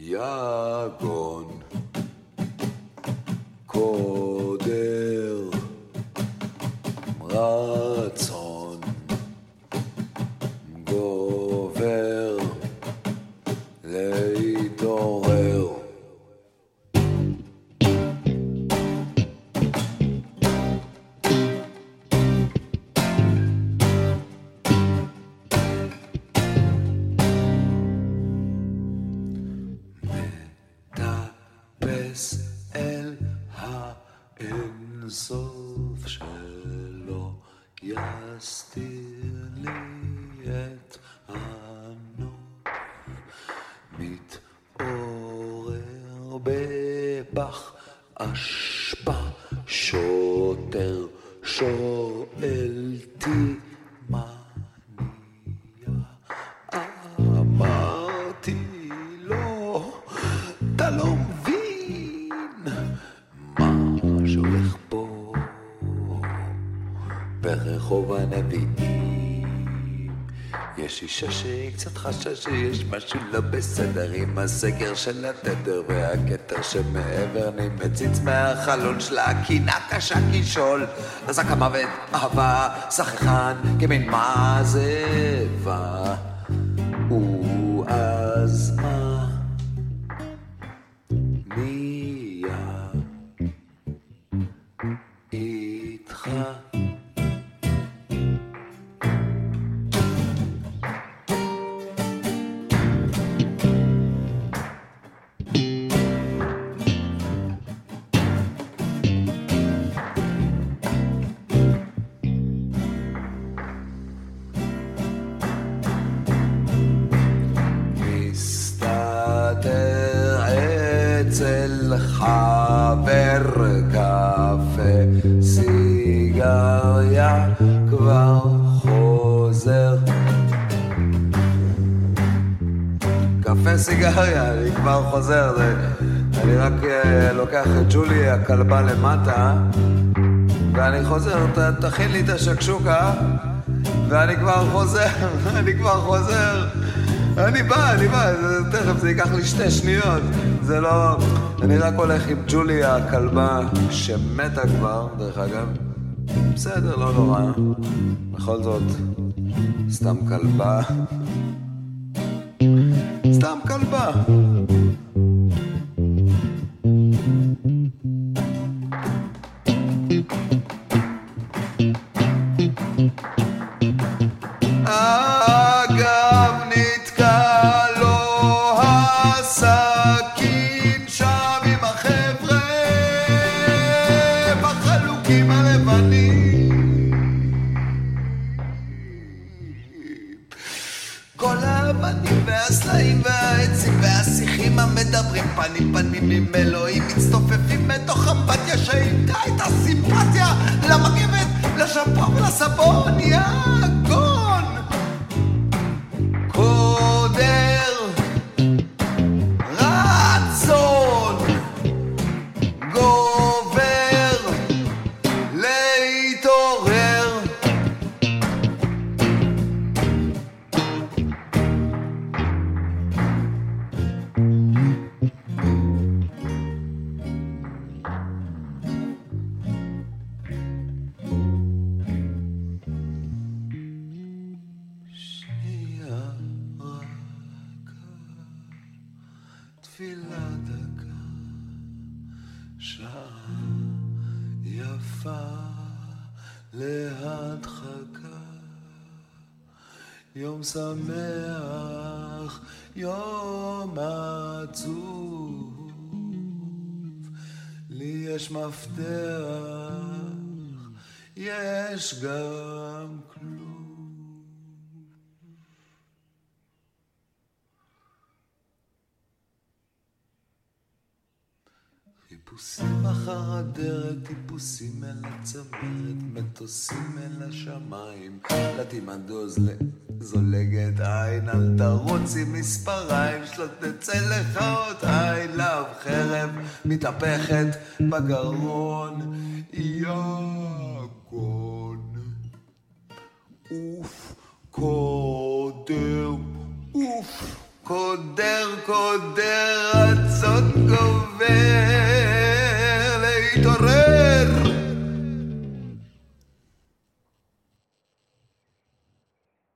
יגון, קודר, רצון, מטפס אל האינסוף שלא יסתיר לי את הנוף. מתעורר בפח אשפה שוטר שואל מה ברחוב הנביאים. יש אישה שהיא קצת חשה שיש משהו לא בסדר עם הסגר של התדר והכתר שמעבר אני מציץ מהחלון שלה קינה קשה כשול אזעק המוות אהבה שחקן כמין מעזבה ואז מה? מי איתך? חבר קפה סיגריה כבר חוזר קפה סיגריה, אני כבר חוזר. אני רק אה, לוקח את ג'ולי הכלבה למטה ואני חוזר, ת, תכין לי את השקשוקה ואני כבר חוזר, אני כבר חוזר אני בא, אני בא, תכף זה ייקח לי שתי שניות זה לא... אני רק הולך עם ג'ולי הכלבה שמתה כבר, דרך אגב. בסדר, לא נורא. בכל זאת, סתם כלבה. סתם כלבה. אגב המדברים פנים פנים עם אלוהים מצטופפים מתוך אמפתיה שאיתה את הסימפתיה למגבת, לשמפו ולסבון יגון תפילה דקה, שעה יפה להדחקה, יום שמח, יום עצוב, לי יש מפתח, יש גם כלום. חיפושים אחר הדרך, טיפוסים אל הצמרת, מטוסים אל השמיים, לטימנדו זולגת עין, אל תרוץ עם מספריים, שלא תצא לך עוד I love חרב מתהפכת בגרון, יגון. אוף, קודר, אוף, קודר קודר